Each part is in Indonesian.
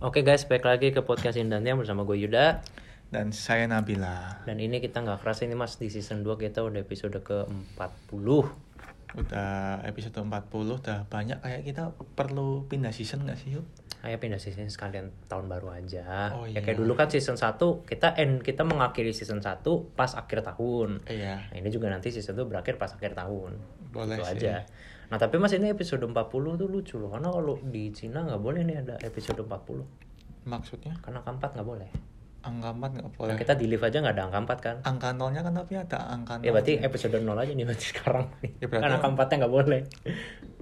Oke guys, balik lagi ke podcast Indannya bersama gue Yuda dan saya Nabila. Dan ini kita nggak kerasa ini mas di season 2 kita udah episode ke 40 Udah episode 40 udah banyak kayak kita perlu pindah season gak sih yuk? Ayo pindah season sekalian tahun baru aja Oh, Ya iya. kayak dulu kan season 1 kita end kita mengakhiri season 1 pas akhir tahun Iya, Nah ini juga nanti season 2 berakhir pas akhir tahun boleh Itu sih. aja Nah tapi mas ini episode 40 tuh lucu loh Karena kalau di Cina nggak boleh nih ada episode 40 Maksudnya Karena keempat nggak boleh angka 4 gak Nah, boleh. kita di live aja nggak ada angka 4 kan Angka nolnya kan tapi ada angka Ya nol. berarti episode 0 aja nih berarti sekarang nih Ya, berarti- Karena angka 4 nya nggak boleh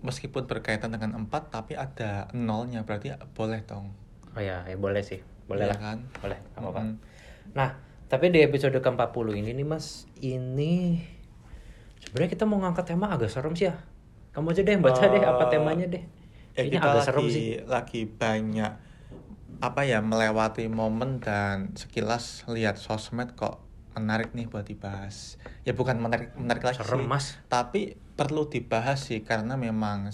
Meskipun berkaitan dengan 4 tapi ada nolnya berarti boleh dong. Oh ya, ya boleh sih Boleh Iya lah kan? Boleh, nggak apa-apa Mm-mm. Nah, tapi di episode ke-40 ini nih Mas, ini sebenarnya kita mau ngangkat tema agak serem sih ya. Kamu aja deh yang baca deh apa Eh, temanya deh. Ya Kayaknya kita agak lagi, serem sih. lagi banyak apa ya melewati momen dan sekilas lihat sosmed kok menarik nih buat dibahas. Ya bukan menarik menarik lagi Serem, sih, Mas. tapi perlu dibahas sih karena memang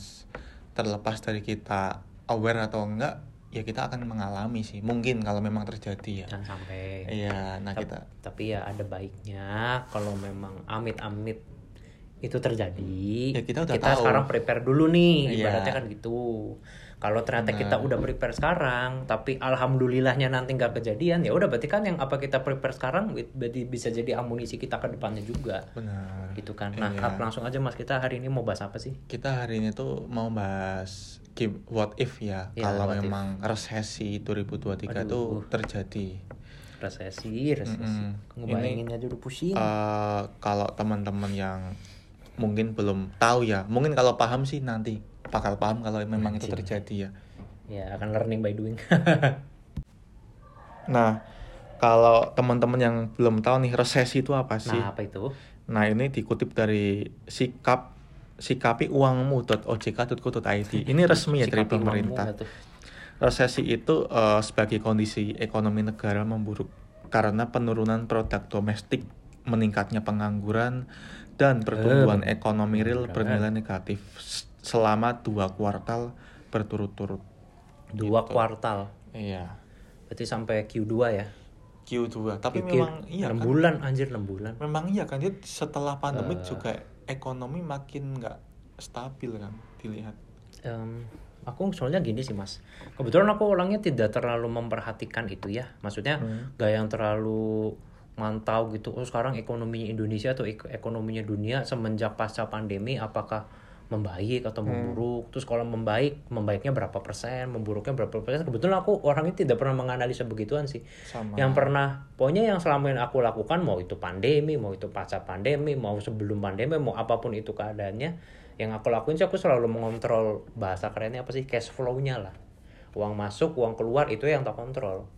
terlepas dari kita aware atau enggak, ya kita akan mengalami sih. Mungkin kalau memang terjadi ya. Jangan sampai. Iya, nah Tap- kita Tapi ya ada baiknya kalau memang amit-amit itu terjadi. Ya, kita udah tahu. sekarang prepare dulu nih, Iya. ibaratnya kan gitu. Kalau ternyata Benar. kita udah prepare sekarang, tapi alhamdulillahnya nanti nggak kejadian, ya udah berarti kan yang apa kita prepare sekarang berarti bisa jadi amunisi kita ke depannya juga. benar. gitu kan nah Iya. langsung aja mas kita hari ini mau bahas apa sih Kita hari ini tuh mau bahas what if ya, Ya, kalau what if. memang resesi 2023 itu Aduh. terjadi. resesi resesi Mm-mm. ngebayangin aja udah pusing eh kalau teman-teman yang mungkin belum tahu ya, mungkin kalau paham sih nanti bakal paham kalau memang itu terjadi ya. ya akan learning by doing Nah, kalau teman-teman yang belum tahu nih resesi itu apa sih? nah apa itu Nah, ini dikutip dari sikap sikapi uangmu.ojk.co.id. Ini resmi ya dari pemerintah. Resesi itu eh, sebagai kondisi ekonomi negara memburuk karena penurunan produk domestik, meningkatnya pengangguran, dan pertumbuhan Eh, ekonomi real bernilai negatif selama dua kuartal berturut-turut. dua Gitu. kuartal Iya. berarti sampai Q2 ya Q2. Tapi Q- memang iya 6 kan. bulan anjir 6 bulan Memang iya kan dia setelah pandemi Eh. juga ekonomi makin nggak stabil kan dilihat. Em, aku soalnya gini sih mas kebetulan aku orangnya tidak terlalu memperhatikan itu ya maksudnya Hmm. gak yang terlalu mantau gitu. Oh sekarang ekonominya Indonesia atau ek- ekonominya dunia semenjak pasca pandemi apakah membaik atau Hmm. memburuk? Terus kalau membaik membaiknya berapa persen? Memburuknya berapa persen? Kebetulan aku orangnya tidak pernah menganalisa begituan sih. Sama. yang pernah pokoknya yang selama ini aku lakukan mau itu pandemi mau itu pasca pandemi mau sebelum pandemi mau apa pun itu keadaannya yang aku lakuin sih aku selalu mengontrol bahasa kerennya apa sih? Cash flow-nya lah. Uang masuk uang keluar itu yang tak kontrol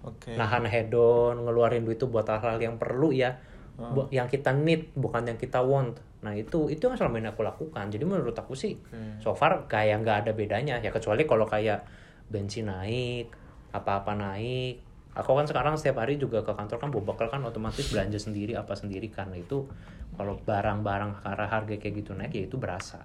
Oke. nahan hedon ngeluarin duit itu buat hal-hal yang perlu ya Hmm. Bu- yang kita need bukan yang kita want nah itu itu yang selama ini aku lakukan jadi menurut aku sih Oke. so far kayak nggak ada bedanya ya kecuali kalau kayak bensin naik apa-apa naik aku kan sekarang setiap hari juga ke kantor kan bawa bekal kan otomatis belanja sendiri apa sendiri karena itu kalau barang-barang karena harga kayak gitu naik ya itu berasa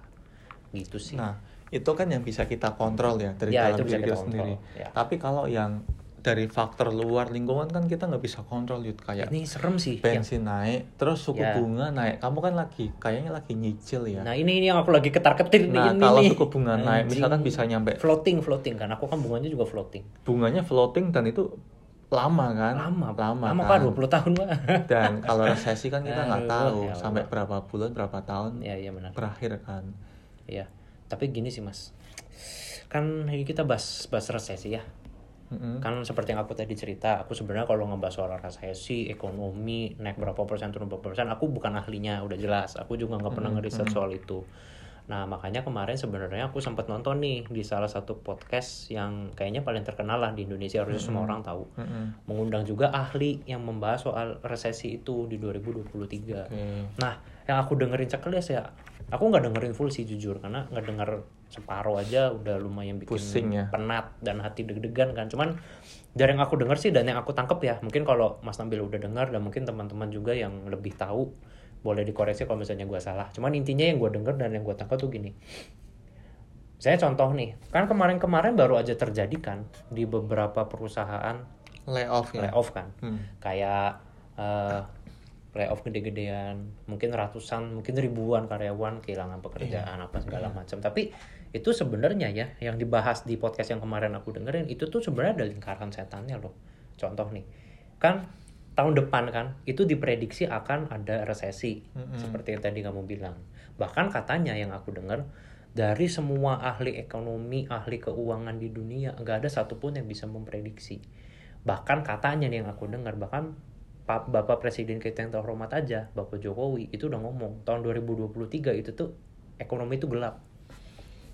gitu sih Nah, itu kan yang bisa kita kontrol ya dari Ya, dalam diri kita kita sendiri. ya. Tapi kalau yang dari faktor luar lingkungan kan kita nggak bisa kontrol yud kayak ini serem sih yang- bensin naik, terus suku Ya. bunga naik. Kamu kan lagi kayaknya lagi nyicil ya. nah ini ini yang aku lagi ketar-ketir nih Nah, ini kalau nih. suku bunga naik, Anjing. misalkan bisa nyampe floating floating kan aku kan bunganya juga floating bunganya floating dan itu lama kan? lama lama, lama kan? pak 20 tahun pak Dan kalau resesi kan kita nggak tahu ya sampai berapa bulan, berapa tahun ya iya benar berakhir kan. ya tapi gini sih mas kan ini kita bahas bahas resesi ya Mm-mm. kan seperti yang aku tadi cerita aku sebenarnya kalau ngebahas soal resesi ekonomi naik berapa persen turun berapa persen aku bukan ahlinya udah jelas aku juga nggak pernah ngeriset soal itu Nah, makanya kemarin sebenarnya aku sempat nonton nih di salah satu podcast yang kayaknya paling terkenal lah di Indonesia, harusnya semua orang tahu. Mm-mm. Mengundang juga ahli yang membahas soal resesi itu di 2023. Oke. Nah, yang aku dengerin checklist ya, aku nggak dengerin full sih jujur karena nggak denger separuh aja udah lumayan bikin Pusing ya. penat dan hati deg-degan kan. Cuman dari yang aku denger sih dan yang aku tangkep ya, mungkin kalau Mas Nabil udah dengar dan mungkin teman-teman juga yang lebih tahu boleh dikoreksi kalau misalnya gua salah. Cuman intinya yang gue denger dan yang gue tangkap tuh gini. Saya contoh nih, kan kemarin-kemarin baru aja terjadi kan di beberapa perusahaan Layoff ya. layoff kan Hmm. kayak eh, layoff gede-gedean mungkin ratusan mungkin ribuan karyawan kehilangan pekerjaan apa segala macam. Tapi itu sebenarnya ya yang dibahas di podcast yang kemarin aku dengerin itu tuh sebenarnya ada lingkaran setannya loh. Contoh nih kan tahun depan kan itu diprediksi akan ada resesi. Mm-mm. seperti yang tadi kamu bilang. Bahkan katanya yang aku dengar dari semua ahli ekonomi ahli keuangan di dunia nggak ada satupun yang bisa memprediksi. Bahkan katanya nih yang aku dengar bahkan Bapak Presiden kita yang terhormat aja Bapak Jokowi itu udah ngomong tahun 2023 itu tuh ekonomi itu gelap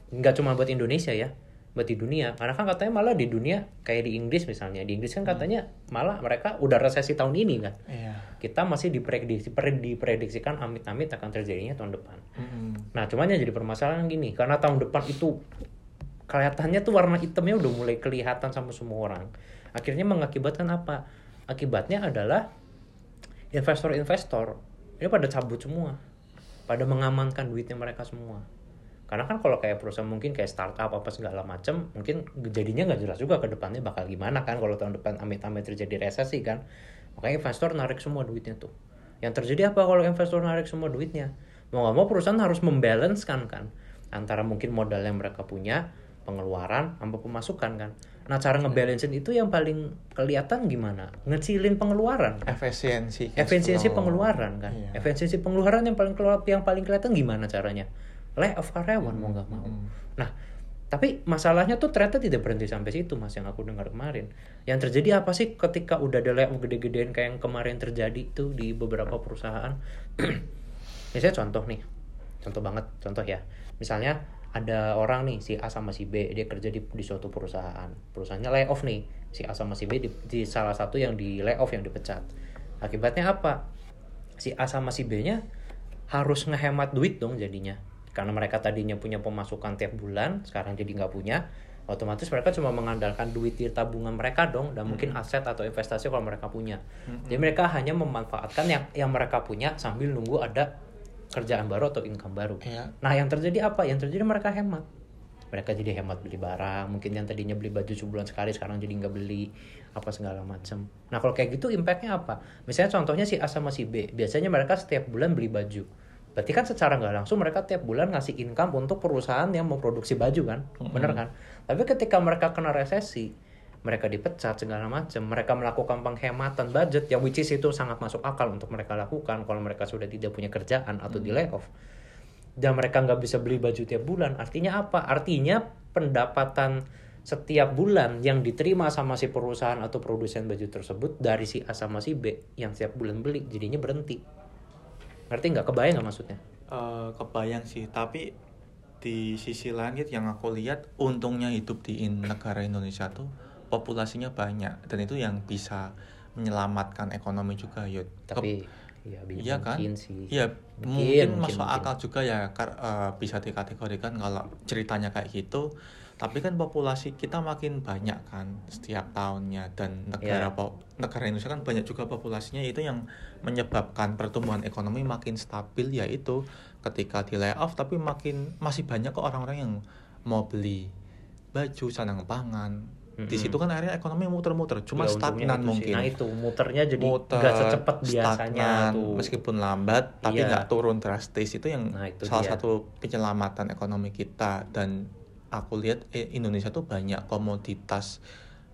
nggak cuma buat Indonesia ya buat di dunia karena kan katanya malah di dunia kayak di Inggris misalnya di Inggris kan katanya malah mereka udah resesi tahun ini kan Iya. kita masih diprediksi pre- diprediksikan amit-amit akan terjadinya tahun depan Mm-mm. Nah, cuman yang jadi permasalahan gini, karena tahun depan itu kelihatannya tuh warna hitamnya udah mulai kelihatan sama semua orang. Akhirnya mengakibatkan apa? Akibatnya adalah investor-investor ini pada cabut semua, pada mengamankan duitnya mereka semua. Karena kan kalau kayak perusahaan mungkin kayak startup apa segala macam, mungkin jadinya nggak jelas juga ke depannya bakal gimana kan kalau tahun depan amit-amit terjadi resesi kan. Makanya investor narik semua duitnya tuh. Yang terjadi apa kalau investor narik semua duitnya? Mau nggak mau perusahaan harus membalancekan kan antara mungkin modal yang mereka punya, pengeluaran, sama pemasukan kan. Nah cara ngebalancein itu yang paling kelihatan gimana? Ngecilin pengeluaran. Efisiensi. cash Efisiensi flow. pengeluaran kan. Iya. Efisiensi pengeluaran yang paling keluar yang paling kelihatan gimana caranya? Lay off karyawan mau nggak mau. Nah, tapi masalahnya tuh ternyata tidak berhenti sampai situ mas yang aku dengar kemarin. Yang terjadi apa sih ketika udah ada layoff gede-gedean kayak yang kemarin terjadi tuh di beberapa perusahaan? Misalnya contoh nih, contoh banget, contoh ya. Misalnya ada orang nih si A sama si B dia kerja di, di suatu perusahaan, perusahaannya layoff nih si A sama si B di, di salah satu yang di layoff yang dipecat. Akibatnya apa? Si A sama si B-nya harus ngehemat duit dong jadinya. Karena mereka tadinya punya pemasukan tiap bulan sekarang jadi nggak punya otomatis mereka cuma mengandalkan duit di tabungan mereka dong dan mungkin aset atau investasi kalau mereka punya. Jadi mereka hanya memanfaatkan yang yang mereka punya sambil nunggu ada kerjaan baru atau income baru. Iya. nah yang terjadi apa? Yang terjadi mereka hemat. Mereka jadi hemat beli barang mungkin yang tadinya beli baju sebulan sekali sekarang jadi nggak beli apa segala macam. Nah kalau kayak gitu impactnya apa? Misalnya contohnya si A sama si B. Biasanya mereka setiap bulan beli baju. Berarti kan secara nggak langsung mereka tiap bulan ngasih income untuk perusahaan yang memproduksi baju kan? Bener kan? Tapi ketika mereka kena resesi mereka dipecat segala macam. Mereka melakukan penghematan budget yang which is itu sangat masuk akal untuk mereka lakukan kalau mereka sudah tidak punya kerjaan atau di layoff. Dan mereka nggak bisa beli baju tiap bulan. Artinya apa? Artinya pendapatan setiap bulan yang diterima sama si perusahaan atau produsen baju tersebut dari si A sama si B yang setiap bulan beli jadinya berhenti. Ngerti nggak? Kebayang nggak maksudnya? Eh, kebayang sih, tapi di sisi lain gitu yang aku lihat untungnya hidup di negara Indonesia tuh populasinya banyak dan itu yang bisa menyelamatkan ekonomi juga yud. Ke- tapi ya Iya kan? mungkin sih Iya, Mungkin, mungkin, mungkin, masuk mungkin. akal juga ya kar- eh, bisa dikategorikan kalau ceritanya kayak gitu. Tapi kan populasi kita makin banyak kan setiap tahunnya dan negara po- negara Indonesia kan banyak juga populasinya itu yang menyebabkan pertumbuhan ekonomi makin stabil yaitu ketika di layoff tapi makin masih banyak kok orang-orang yang mau beli baju, sandang pangan. Di situ kan akhirnya ekonomi muter-muter, cuma Ya, stagnan itu sih. mungkin nah itu muternya jadi muter, nggak secepat biasanya stagnan, tuh meskipun lambat tapi Iya. nggak turun drastis itu yang Nah, itu salah dia. satu penyelamatan ekonomi kita dan aku lihat eh, Indonesia tuh banyak komoditas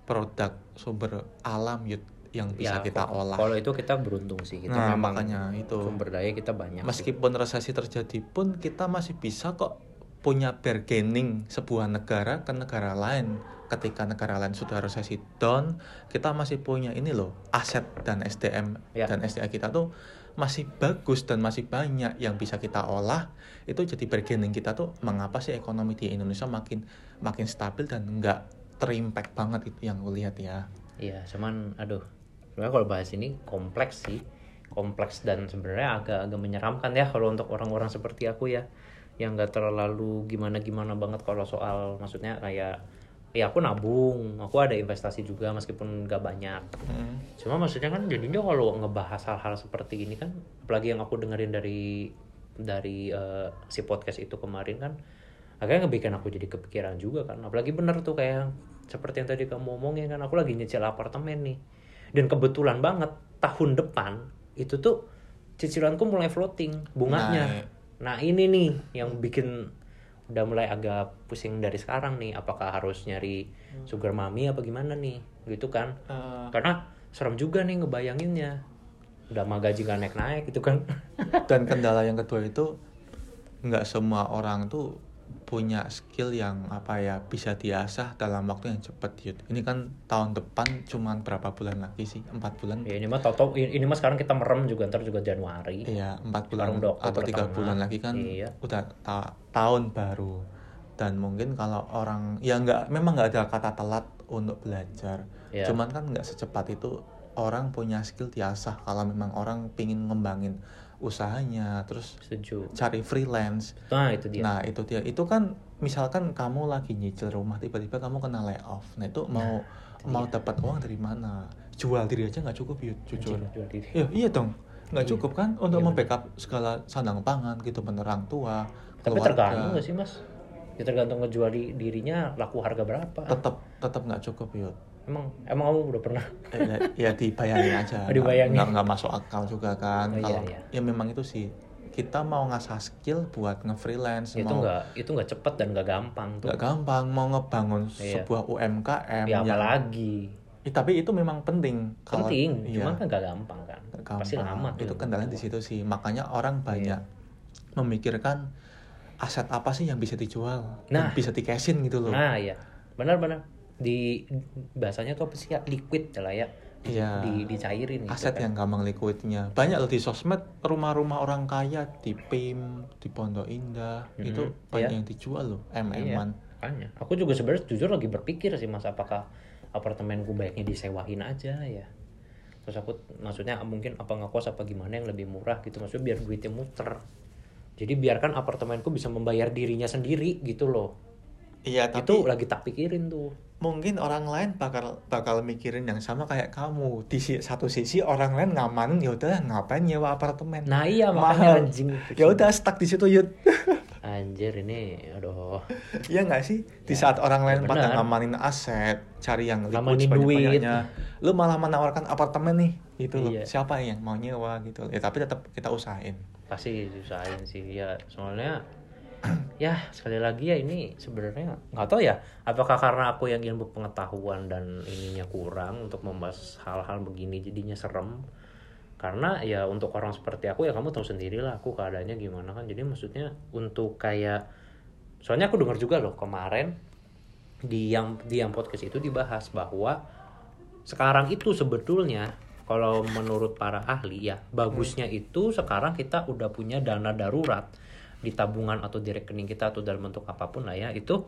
produk sumber alam yang bisa Ya, kita kalau- olah Kalau itu kita beruntung sih. Kita Nah, memang makanya itu. sumber daya kita banyak. sih. meskipun resesi terjadi pun kita masih bisa kok punya bargaining sebuah negara ke negara lain ketika negara lain sudah resesi down kita masih punya ini loh aset dan SDM Ya. dan SDA kita tuh masih bagus dan masih banyak yang bisa kita olah. Itu jadi bargaining kita tuh mengapa sih ekonomi di Indonesia makin makin stabil dan nggak terimpact banget itu yang gue lihat ya? Iya, cuman aduh, sebenarnya kalau bahas ini kompleks sih, kompleks dan sebenarnya agak-agak menyeramkan ya kalau untuk orang-orang seperti aku ya, yang nggak terlalu gimana-gimana banget kalau soal, maksudnya kayak ya aku nabung, aku ada investasi juga meskipun nggak banyak. Hmm. Cuma maksudnya kan jadinya kalau ngebahas hal-hal seperti ini kan, apalagi yang aku dengerin dari dari eh, si podcast itu kemarin kan, akhirnya ngebikin aku jadi kepikiran juga kan. Apalagi bener tuh kayak seperti yang tadi kamu omongin kan, aku lagi nyicil apartemen nih, dan kebetulan banget tahun depan itu tuh cicilanku mulai floating bunganya. Naik. Nah ini nih yang bikin udah mulai agak pusing dari sekarang nih, apakah harus nyari sugar mami apa gimana nih, gitu kan? Eh, karena serem juga nih ngebayanginnya. Udah mah gaji gak naik naik gitu kan. Dan kendala yang kedua itu nggak semua orang tuh punya skill yang apa ya bisa diasah dalam waktu yang cepat Yud. Ini kan tahun depan cuman berapa bulan lagi sih? Empat bulan? ya ini mah toto ini mah sekarang kita merem juga ntar juga Januari Iya, empat bulan atau tiga bulan lagi kan Iya. udah ta- tahun baru. Dan mungkin kalau orang ya nggak memang nggak ada kata telat untuk belajar. Iya. Cuman kan nggak secepat itu orang punya skill diasah kalau memang orang pingin ngembangin usahanya terus setuju cari freelance nah itu dia Nah itu dia, itu kan misalkan kamu lagi nyicil rumah tiba-tiba kamu kena layoff, nah itu mau mau dia. dapat uang dari mana? Jual diri aja nggak cukup Yud, jujur. Anjir, jual diri. Ya, iya dong, nggak Iya. cukup kan untuk Iya, membackup segala sandang pangan gitu penerang tua, tapi keluarga. tergantung gak sih mas ya tergantung ngejual di- dirinya laku harga berapa Tetap tetap nggak cukup Yud. Emang emang kamu udah pernah Eh, ya, ya dibayangin aja, Oh, dibayangin. nggak nggak masuk akal juga kan. Oh, iya, Kalau iya. ya memang itu sih kita mau ngasah skill buat nge-freelance, itu mau nggak itu nggak cepet dan nggak gampang tuh nggak gampang mau ngebangun Iya. sebuah UMKM ya yang apalagi Eh, tapi itu memang penting. Kalau- penting iya, cuman kan nggak gampang kan gampang. pasti lama tuh Itu yang kendalanya di situ sih. Makanya orang banyak memikirkan aset apa sih yang bisa dijual, Nah. yang bisa di cashin gitu loh. Nah ya, benar-benar di bahasanya tuh apa sih ya liquid lah ya, di, Iya. di- dicairin. gitu aset kan. yang gampang liquidnya. Banyak loh di sosmed rumah-rumah orang kaya di PIM, di Pondok Indah, Mhm, itu banyak iya. yang dijual loh, Iya, MM-an. makanya. Aku juga sebenarnya jujur lagi berpikir sih mas, apakah apartemenku baiknya disewain aja ya. Terus aku maksudnya mungkin apa ngekos apa gimana yang lebih murah gitu, maksudnya biar duitnya muter. Jadi biarkan apartemenku bisa membayar dirinya sendiri gitu loh. Iya, tapi Itu lagi tak pikirin tuh. mungkin orang lain bakal bakal mikirin yang sama kayak kamu. Di satu sisi orang lain ngamanin ya udah ngapain nyewa apartemen. Nah iya Mahal. makanya anjing. Ya udah stuck di situ Yud. Anjir ini, aduh. Iya nggak sih? Di saat orang lain ya pada ngamanin aset, cari yang liquid Ngamanin sebanyak-banyaknya, lu malah menawarkan apartemen nih, gitu loh. Iya. Siapa yang mau nyewa gitu? Ya tapi tetap kita usahain. pasti usahain sih ya soalnya ya sekali lagi ya ini sebenarnya nggak tahu ya apakah karena aku yang ilmu pengetahuan dan ininya kurang untuk membahas hal-hal begini jadinya serem? Karena ya untuk orang seperti aku ya kamu tahu sendirilah aku keadaannya gimana kan. Jadi maksudnya untuk kayak soalnya aku dengar juga loh kemarin di yang di yang podcast itu dibahas bahwa sekarang itu sebetulnya kalau menurut para ahli ya bagusnya itu sekarang kita udah punya dana darurat di tabungan atau di rekening kita atau dalam bentuk apa pun lah ya itu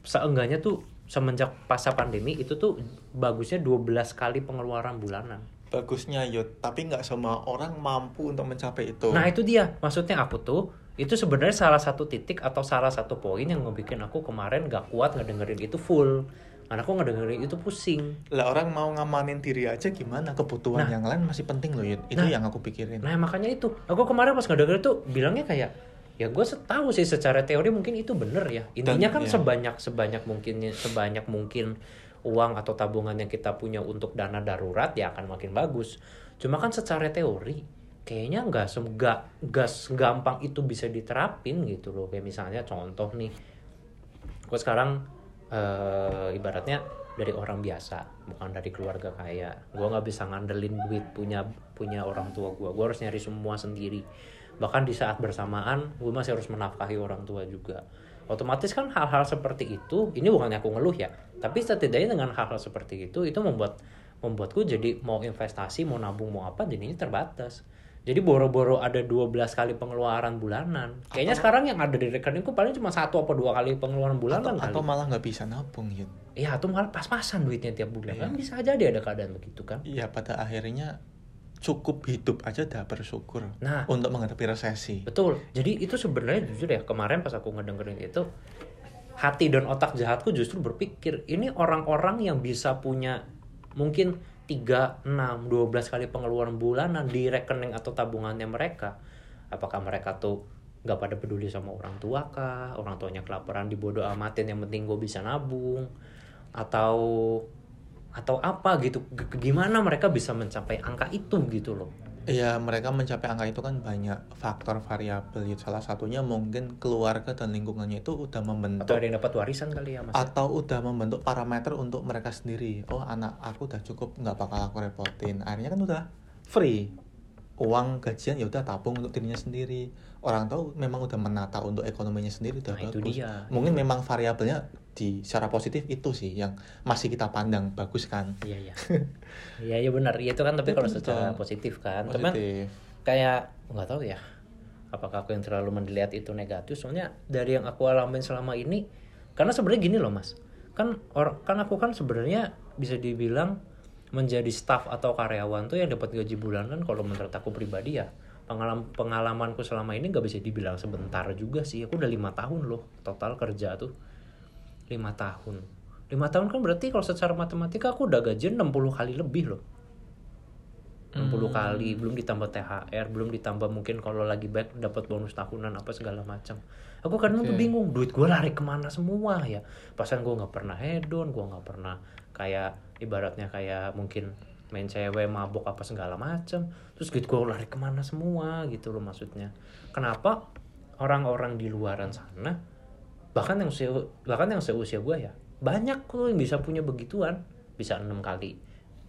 seenggaknya tuh semenjak pasca pandemi itu tuh bagusnya 12 kali pengeluaran bulanan. Bagusnya Yud, tapi nggak semua orang mampu untuk mencapai itu. Nah itu dia maksudnya aku tuh itu sebenarnya salah satu titik atau salah satu poin yang ngebikin aku kemarin gak kuat ngedengerin itu full karena aku ngedengerin itu pusing Lah orang mau ngamanin diri aja gimana? Kebutuhan Nah. yang lain masih penting loh Yud. Itu Nah. yang aku pikirin. Nah makanya itu, aku kemarin pas ngedenger itu bilangnya kayak ya gue tahu sih secara teori mungkin itu bener ya. Intinya kan iya. sebanyak sebanyak mungkin sebanyak mungkin uang atau tabungan yang kita punya untuk dana darurat ya akan makin bagus. Cuma kan secara teori kayaknya nggak nggak nggak gampang itu bisa diterapin gitu loh. Kayak misalnya contoh nih, gue sekarang eh, ibaratnya dari orang biasa bukan dari keluarga kaya. Gue nggak bisa ngandelin duit punya punya orang tua gue gue harus nyari semua sendiri. Bahkan di saat bersamaan gue masih harus menafkahi orang tua juga. Otomatis kan hal-hal seperti itu ini bukannya aku ngeluh ya tapi setidaknya dengan hal-hal seperti itu itu membuat membuatku jadi mau investasi mau nabung mau apa jadinya terbatas jadi boro-boro ada 12 kali pengeluaran bulanan kayaknya sekarang yang ada di rekeningku paling cuma satu apa dua kali pengeluaran atau, bulanan atau kali malah nggak bisa nabung gitu iya atau malah pas-pasan duitnya tiap bulan Iya. kan bisa jadi ada keadaan begitu kan ya pada akhirnya cukup hidup aja udah bersyukur Nah. untuk menghadapi resesi Betul. Jadi itu sebenarnya jujur ya kemarin pas aku ngedengerin itu hati dan otak jahatku justru berpikir ini orang-orang yang bisa punya mungkin 3, 6, 12 kali pengeluaran bulanan di rekening atau tabungannya mereka. Apakah mereka tuh nggak pada peduli sama orang tua kah? Orang tuanya kelaparan dibodoh amatin yang penting gue bisa nabung atau atau apa gitu G- gimana mereka bisa mencapai angka itu gitu loh Ya mereka mencapai angka itu kan banyak faktor variabel gitu. Salah satunya mungkin keluarga dan lingkungannya itu udah atau membentuk ada yang dapat warisan kali ya mas atau udah membentuk parameter untuk mereka sendiri. Oh anak aku udah cukup nggak bakal aku repotin. Akhirnya kan udah free. Uang gajian ya udah tabung untuk dirinya sendiri. Orang tahu memang udah menata untuk ekonominya sendiri udah Nah, itu bagus. dia. Mungkin memang variabelnya di secara positif itu sih yang masih kita pandang bagus kan. Iya iya. Iya iya benar. Iya itu kan tapi kalau secara positif kan. Positif. kayak nggak tahu ya. Apakah aku yang terlalu melihat itu negatif? Soalnya dari yang aku alamin selama ini, karena sebenarnya gini loh mas. Kan or, kan aku kan sebenarnya bisa dibilang menjadi staff atau karyawan tuh yang dapat gaji bulanan kalau menurut aku pribadi ya pengalaman pengalamanku selama ini nggak bisa dibilang sebentar juga sih aku udah lima tahun loh total kerja tuh lima tahun. Lima tahun kan berarti kalau secara matematika aku udah gajian 60 kali lebih loh. 60 kali belum ditambah THR belum ditambah mungkin kalau lagi baik dapat bonus tahunan apa segala macam. Aku kadang tuh bingung duit gue lari ke mana semua ya? Pasan gue nggak pernah hedon gue nggak pernah kayak ibaratnya kayak mungkin main cewek mabok apa segala macam. Terus duit gue lari ke mana semua gitu loh maksudnya. Kenapa orang-orang di luaran sana bahkan yang seusia, bahkan yang seusia gue ya banyak kok yang bisa punya begituan. Bisa enam kali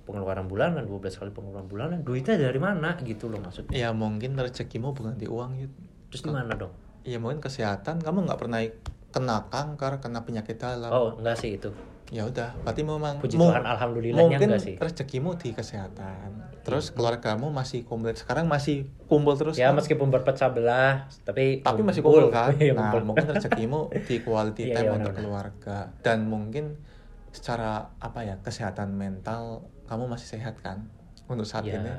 pengeluaran bulanan 12 kali pengeluaran bulanan. Duitnya dari mana gitu loh maksudnya. Ya mungkin rezekimu bukan di uang gitu. terus di mana dong? Ya mungkin kesehatan. Kamu nggak pernah kena kanker, kena penyakit dalam. oh enggak sih itu Ya udah, berarti memang Puji Tuhan, alhamdulillahnya mungkin sih. rezekimu di kesehatan. Terus keluargamu masih komplit. Sekarang masih kumpul terus. ya kan? meskipun berpecah belah tapi tapi masih kumpul kan. Iya, nah, kumpul. mungkin rezekimu di quality Iya, time iya, untuk benar-benar. keluarga dan mungkin secara apa ya kesehatan mental kamu masih sehat kan untuk saat ya ini.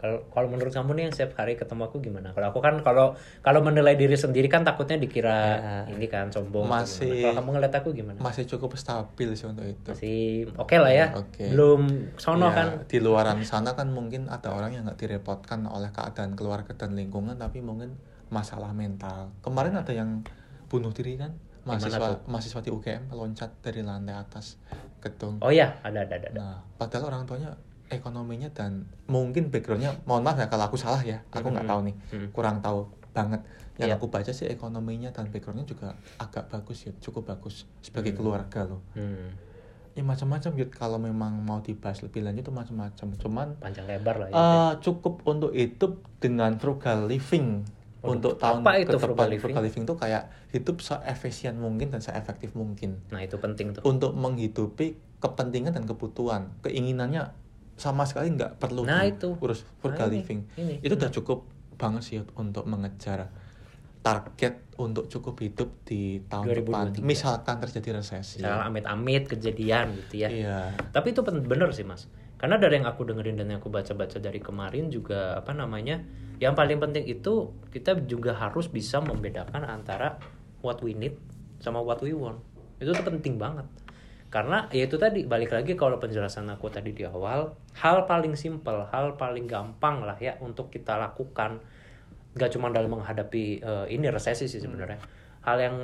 Kalau kalau menurut kamu nih yang setiap hari ketemu aku gimana? Kalau aku kan kalau kalau menilai diri sendiri kan takutnya dikira ini kan sombong Ya. Masih- kalau kamu ngeliat aku gimana? Masih cukup stabil sih untuk itu. masih oke lah ya. Oke. belum sono Ya, kan? di luaran sana kan mungkin ada orang yang nggak direpotkan oleh keadaan keluarga dan lingkungan tapi mungkin masalah mental. Kemarin ada yang bunuh diri kan? Mahasiswa mahasiswa di UGM loncat dari lantai atas gedung. Oh ya ada ada ada, ada. nah padahal orang tuanya ekonominya dan mungkin backgroundnya mohon maaf ya kalau aku salah ya aku nggak Mhm. tahu nih Mhm. kurang tahu banget yang Iya. aku baca sih ekonominya dan backgroundnya juga agak bagus ya cukup bagus sebagai Hmm. keluarga loh Hmm, ya macam-macam Yud kalau memang mau dibahas lebih lanjut itu macam-macam cuman panjang lebar lah ya. eh, cukup untuk hidup dengan frugal living Waduh, untuk tahun apa itu ke frugal living? frugal living itu kayak hidup seefisien mungkin dan seefektif mungkin Nah itu penting tuh. untuk menghidupi kepentingan dan kebutuhan keinginannya sama sekali nggak perlu Nah, itu. urus frugal Nah, ini, living ini. itu udah cukup banget sih untuk mengejar target untuk cukup hidup di tahun depan 2023. misalkan terjadi resesi Misalnya amit-amit kejadian gitu ya. iya Tapi itu bener sih mas. Karena dari yang aku dengerin dan yang aku baca-baca dari kemarin juga apa namanya, yang paling penting itu kita juga harus bisa membedakan antara what we need sama what we want. Itu tuh penting banget. Karena ya itu tadi balik lagi kalau penjelasan aku tadi di awal, hal paling simpel, hal paling gampang lah ya untuk kita lakukan. Nggak cuma dalam menghadapi eh, ini resesi sih sebenarnya. Hal yang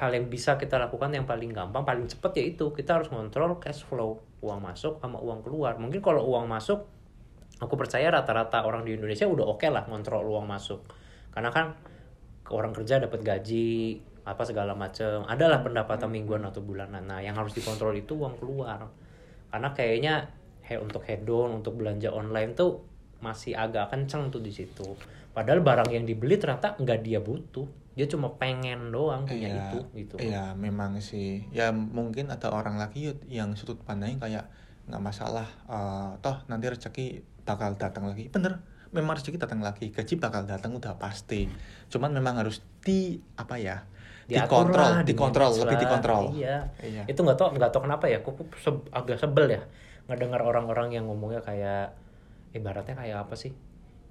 hal yang bisa kita lakukan yang paling gampang paling cepet yaitu kita harus kontrol cash flow. Uang masuk sama uang keluar. Mungkin kalau uang masuk aku percaya rata-rata orang di Indonesia udah oke lah kontrol uang masuk. Karena kan orang kerja dapat gaji apa segala macam adalah pendapatan mingguan atau bulanan. Nah yang harus dikontrol itu uang keluar. Karena kayaknya he untuk hedon untuk belanja online tuh masih agak kenceng tuh di situ. Padahal barang yang dibeli ternyata nggak dia butuh. Dia cuma pengen doang punya Iya, itu gitu. Iya, memang sih. Ya mungkin ada orang lagi yang sudut pandangnya kayak nggak masalah Eh, toh nanti rezeki bakal datang lagi. Bener memang rezeki datang lagi. Gaji bakal datang udah pasti. Cuman memang harus di apa ya dikontrol lah, dikontrol lebih dikontrol Iya. iya Itu nggak tau nggak tau kenapa ya. Kok se- agak sebel ya ngedengar orang-orang yang ngomongnya kayak ibaratnya kayak apa sih?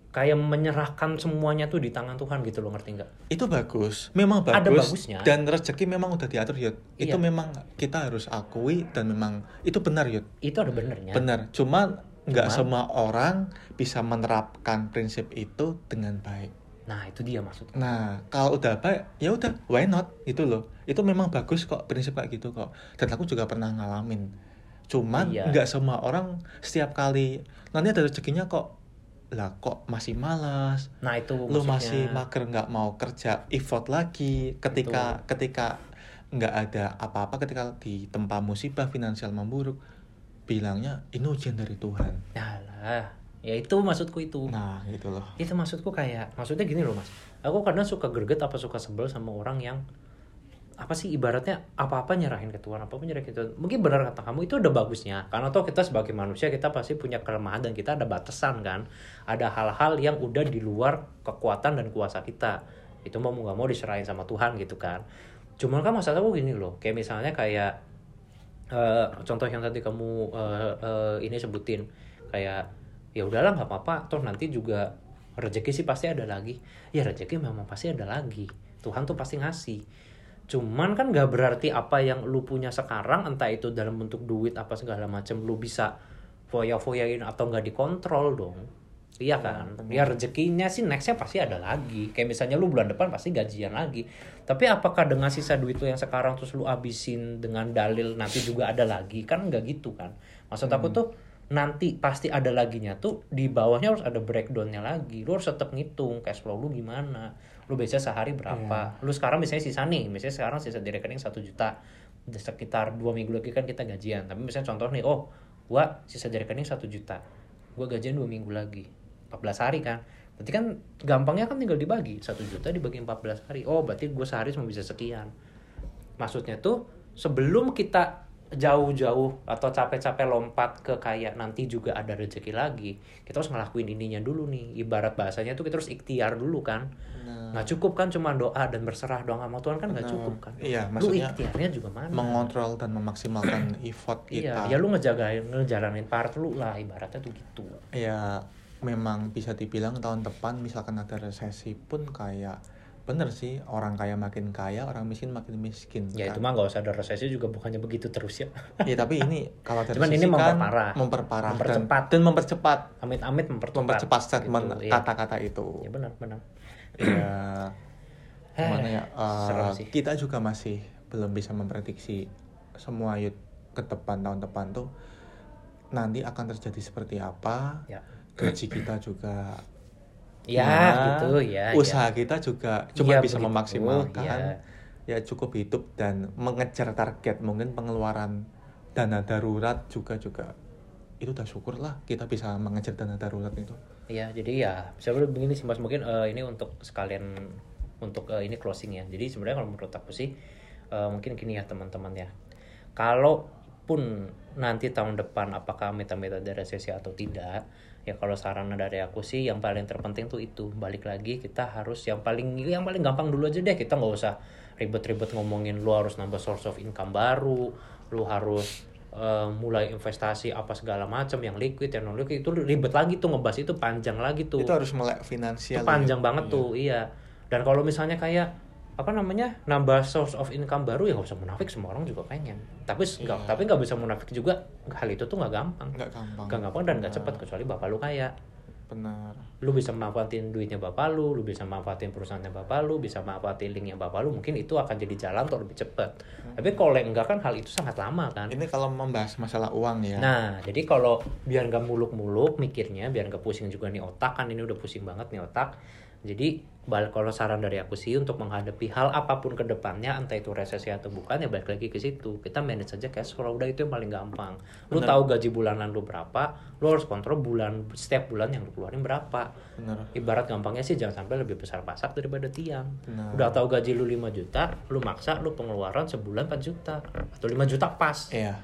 Kayak menyerahkan semuanya tuh di tangan Tuhan gitu loh ngerti nggak? itu bagus memang Ada bagus bagusnya. dan rezeki memang udah diatur yud itu Iya. memang kita harus akui dan memang itu benar yud Itu ada benernya. benar cuman nggak semua orang bisa menerapkan prinsip itu dengan baik Nah itu dia maksudnya. Nah, kalau udah baik, ya udah, why not? Itu loh. Itu memang bagus kok prinsip kayak gitu kok. Dan aku juga pernah ngalamin. Cuman Iya. nggak semua orang setiap kali nanti ada rezekinya kok lah kok masih malas Nah itu lu maksudnya. masih mager nggak mau kerja effort lagi ketika ketika nggak ada apa-apa ketika di tempat musibah finansial memburuk bilangnya ini ujian dari Tuhan Yalah, ya itu maksudku itu. nah gitu loh Itu maksudku kayak, maksudnya gini loh mas. Aku kadang suka greget apa suka sebel sama orang yang apa sih ibaratnya apa-apa nyerahin ke Tuhan, apa-apa nyerahin ke Tuhan. Mungkin benar kata kamu itu ada bagusnya. Karena toh kita sebagai manusia kita pasti punya kelemahan dan kita ada batasan kan. Ada hal-hal yang udah di luar kekuatan dan kuasa kita. Itu mau nggak mau diserahin sama Tuhan gitu kan. Cuman kan masalahku gini loh, kayak misalnya kayak eh, contoh yang tadi kamu eh, eh, ini sebutin kayak ya udahlah nggak apa-apa. Toh nanti juga rezeki sih pasti ada lagi. Ya rezeki memang pasti ada lagi. Tuhan tuh pasti ngasih. Cuman kan nggak berarti apa yang lu punya sekarang entah itu dalam bentuk duit apa segala macam lu bisa foya-foyain atau nggak dikontrol dong. Iya kan? ya rezekinya sih nextnya pasti ada lagi. Kayak misalnya lu bulan depan pasti gajian lagi. Tapi apakah dengan sisa duit lu yang sekarang terus lu abisin dengan dalil nanti juga ada lagi? Kan nggak gitu kan. Maksud aku tuh nanti pasti ada laginya tuh di bawahnya harus ada breakdownnya lagi. Lu harus tetap ngitung cash flow lu gimana. Lu biasanya sehari berapa. Lu sekarang misalnya sisa nih. Misalnya sekarang sisa di rekening satu juta. Sekitar dua minggu lagi kan kita gajian. Tapi misalnya contoh nih oh gua sisa di rekening satu juta. Gua gajian dua minggu lagi. 14 hari kan. Berarti kan gampangnya kan tinggal dibagi. Satu juta dibagi 14 hari. Oh berarti gue sehari cuma bisa sekian. Maksudnya tuh sebelum kita jauh-jauh atau capek-capek lompat ke kayak nanti juga ada rezeki lagi kita harus ngelakuin ininya dulu nih. Ibarat bahasanya tuh kita harus ikhtiar dulu kan. Nah, nggak cukup kan cuma doa dan berserah doang sama Tuhan kan nggak cukup kan? Iya, lu maksudnya ikhtiarnya juga mana? mengontrol dan memaksimalkan effort iya kita. ya lu ngejagain ngejalanin part lu lah ibaratnya tuh gitu. Ya memang bisa dibilang tahun depan misalkan ada resesi pun kayak bener sih orang kaya makin kaya orang miskin makin miskin ya kan? itu mah nggak usah ada resesi juga bukannya begitu terus ya. Ya tapi ini kalau dari Cuman ini kan memperparah. memperparah dan- Mempercepat. dan, mempercepat. Amit-amit mempercepat. Mempercepat statement Gitu, kata-kata itu. Ya benar benar. Ya gimana ya? Sih. kita juga masih belum bisa memprediksi semua yut ke depan tahun depan tuh nanti akan terjadi seperti apa. Ya. Gaji kita juga ya gimana, gitu ya usaha ya. kita juga cuma Iya, bisa begitu. memaksimalkan Iya. ya cukup hidup dan mengejar target mungkin pengeluaran dana darurat juga juga itu udah syukur lah kita bisa mengejar dana darurat itu Iya, jadi ya sebenarnya begini sih Mas mungkin eh, ini untuk sekalian untuk eh, ini closing ya. Jadi sebenarnya kalau menurut aku sih eh, mungkin gini ya teman-teman ya. Kalaupun nanti tahun depan apakah amit-amit ada resesi atau tidak, ya kalau saran dari aku sih yang paling terpenting tuh itu. Balik lagi kita harus yang paling yang paling gampang dulu aja deh. Kita nggak usah ribet-ribet ngomongin lu harus nambah source of income baru, lu harus eh, mulai investasi apa segala macam yang liquid yang non liquid itu ribet lagi tuh ngebahas itu panjang lagi tuh. Itu harus melek finansial itu panjang ya. banget Iya. tuh iya. Dan kalau misalnya kayak apa namanya nambah source of income baru ya nggak usah munafik semua orang juga pengen. Tapi nggak Iya. tapi nggak bisa munafik juga hal itu tuh nggak gampang. Nggak gampang. Nggak gampang dan nggak Benar. cepat kecuali bapak lu kaya. Benar. Lu bisa manfaatin duitnya bapak lu lu bisa manfaatin perusahaannya bapak lu bisa manfaatin linknya bapak lu mungkin itu akan jadi jalan untuk lebih cepat. Tapi kalau enggak kan hal itu sangat lama kan. Ini kalau membahas masalah uang ya. Nah, jadi kalau biar nggak muluk-muluk mikirnya, biar nggak pusing juga nih otak kan ini udah pusing banget nih otak. Jadi kalau saran dari aku sih untuk menghadapi hal apa pun ke depannya, entah itu resesi atau bukan ya balik lagi ke situ. Kita manage aja cash flow udah itu yang paling gampang. Lu Bener. tahu gaji bulanan lu berapa, lu harus kontrol bulan setiap bulan yang lu keluarin berapa. benar Ibarat gampangnya sih jangan sampai lebih besar pasak daripada tiang. Benar. Udah tahu gaji lu 5 juta, lu maksa lu pengeluaran sebulan 4 juta atau 5 juta pas iya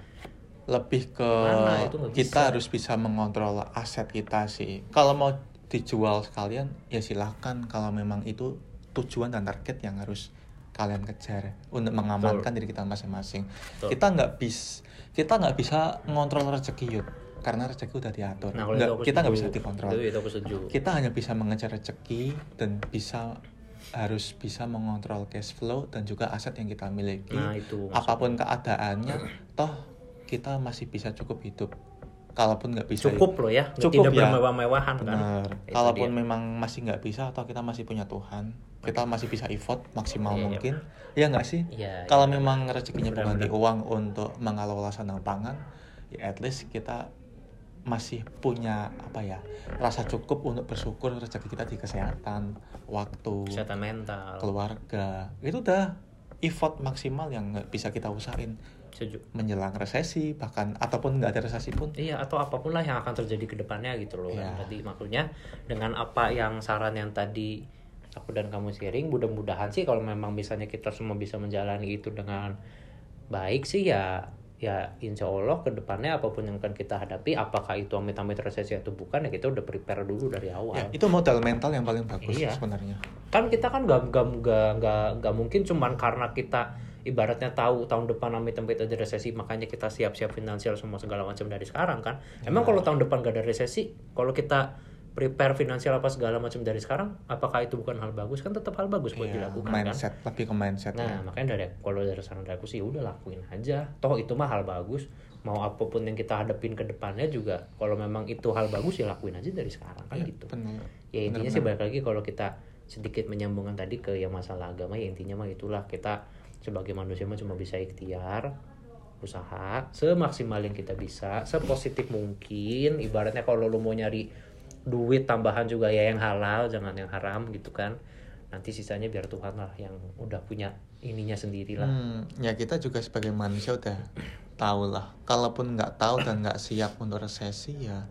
lebih ke Mana kita harus bisa mengontrol aset kita sih. Kalau mau dijual sekalian ya silahkan kalau memang itu tujuan dan target yang harus kalian kejar untuk mengamankan diri kita masing-masing. Betul. Kita nggak bis kita nggak bisa mengontrol rezeki yud karena rezeki udah diatur. Nah, Nggak- kita nggak bisa dikontrol. Itu, itu. Kita hanya bisa mengejar rezeki dan bisa harus bisa mengontrol cash flow dan juga aset yang kita miliki Nah, itu maksudnya. apa pun keadaannya toh kita masih bisa cukup hidup kalaupun nggak bisa Cukup loh ya, Cukup tidak ya. bermewah-mewahan kan. benar kalaupun dia. memang masih nggak bisa atau kita masih punya Tuhan kita masih bisa effort maksimal iya. mungkin ya nggak sih Iya, kalau iya. memang rezekinya bukan di uang untuk mengelola sandang pangan ya at least kita masih punya apa ya rasa cukup untuk bersyukur rezeki kita di kesehatan waktu kesehatan mental. keluarga itu udah effort maksimal yang nggak bisa kita usahain Setuju. menjelang resesi bahkan ataupun nggak ada resesi pun Iya atau apa pun lah yang akan terjadi ke depannya gitu loh Iya. kan. Tadi maksudnya dengan apa yang saran yang tadi aku dan kamu sharing mudah-mudahan sih kalau memang misalnya kita semua bisa menjalani itu dengan baik sih ya ya insya Allah ke depannya apa pun yang akan kita hadapi apakah itu amit-amit resesi atau bukan ya kita udah prepare dulu dari awal ya, itu modal mental yang paling bagus Iya. sebenarnya kan kita kan gak, gak, gak, gak, gak mungkin cuman karena kita ibaratnya tahu tahun depan amit-amit ada resesi makanya kita siap-siap finansial semua segala macam dari sekarang kan emang Iya. kalau tahun depan gak ada resesi kalau kita prepare finansial apa segala macam dari sekarang apakah itu bukan hal bagus kan tetap hal bagus buat Iya, dilakukan kan mindset lebih ke mindset Nah, ya. makanya dari kalau dari saran dari aku sih udah lakuin aja. Toh itu mah hal bagus. Mau apa pun yang kita hadapin ke depannya juga kalau memang itu hal bagus ya lakuin aja dari sekarang kan Iya, gitu. benar. Ya intinya Benar, sih balik lagi kalau kita sedikit menyambungkan tadi ke yang masalah agama ya intinya mah itulah kita sebagai manusia cuma bisa ikhtiar usaha semaksimal yang kita bisa sepositif mungkin. Ibaratnya kalau lu mau nyari duit tambahan juga ya yang halal jangan yang haram gitu kan. Nanti sisanya biar Tuhan lah yang udah punya ininya sendiri lah Hmm, ya kita juga sebagai manusia udah tahu lah. Kalaupun nggak tahu dan nggak siap untuk resesi ya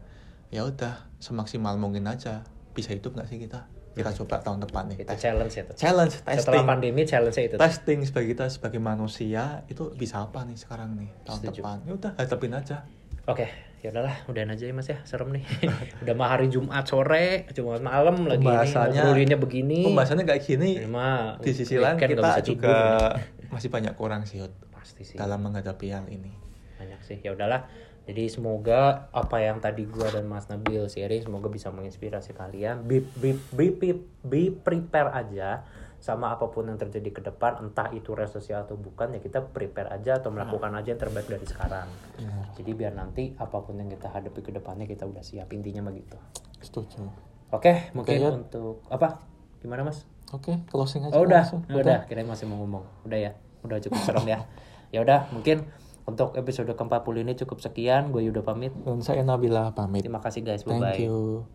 ya udah semaksimal mungkin aja. Bisa hidup nggak sih kita kita coba tahun depan nih itu challenge ya tuh. challenge setelah testing pandemi challenge itu testing sebagai kita sebagai manusia itu bisa apa nih sekarang nih tahun Setuju. depan ya udah hadapin aja Oke, ya udahlah, udahan aja ya Mas ya, serem nih. Udah mah hari Jumat sore, Jumat malam lagi Pembahasannya- begini. pembahasannya kayak gini di sisi lain kita juga tidur. masih banyak kurang sih pasti sih. dalam menghadapi hal ini Banyak sih. Ya udahlah. Jadi semoga apa yang tadi gua dan Mas Nabil sharing semoga bisa menginspirasi kalian. Be, be, be, be, be prepare aja sama apa pun yang terjadi ke depan, entah itu resesi atau bukan ya kita prepare aja atau melakukan aja yang terbaik dari sekarang. Benar. Jadi biar nanti apa pun yang kita hadapi ke depannya kita udah siap intinya begitu. setuju Oke, mungkin Yud. untuk apa? Gimana Mas? oke closing aja Oh udah, langsung. udah. Kirain masih mau ngomong. Udah ya, udah cukup serem ya. Ya udah, mungkin untuk episode ke-40 ini cukup sekian. Gue Yuda pamit. dan saya Nabila pamit Terima kasih guys, thank bye-bye. you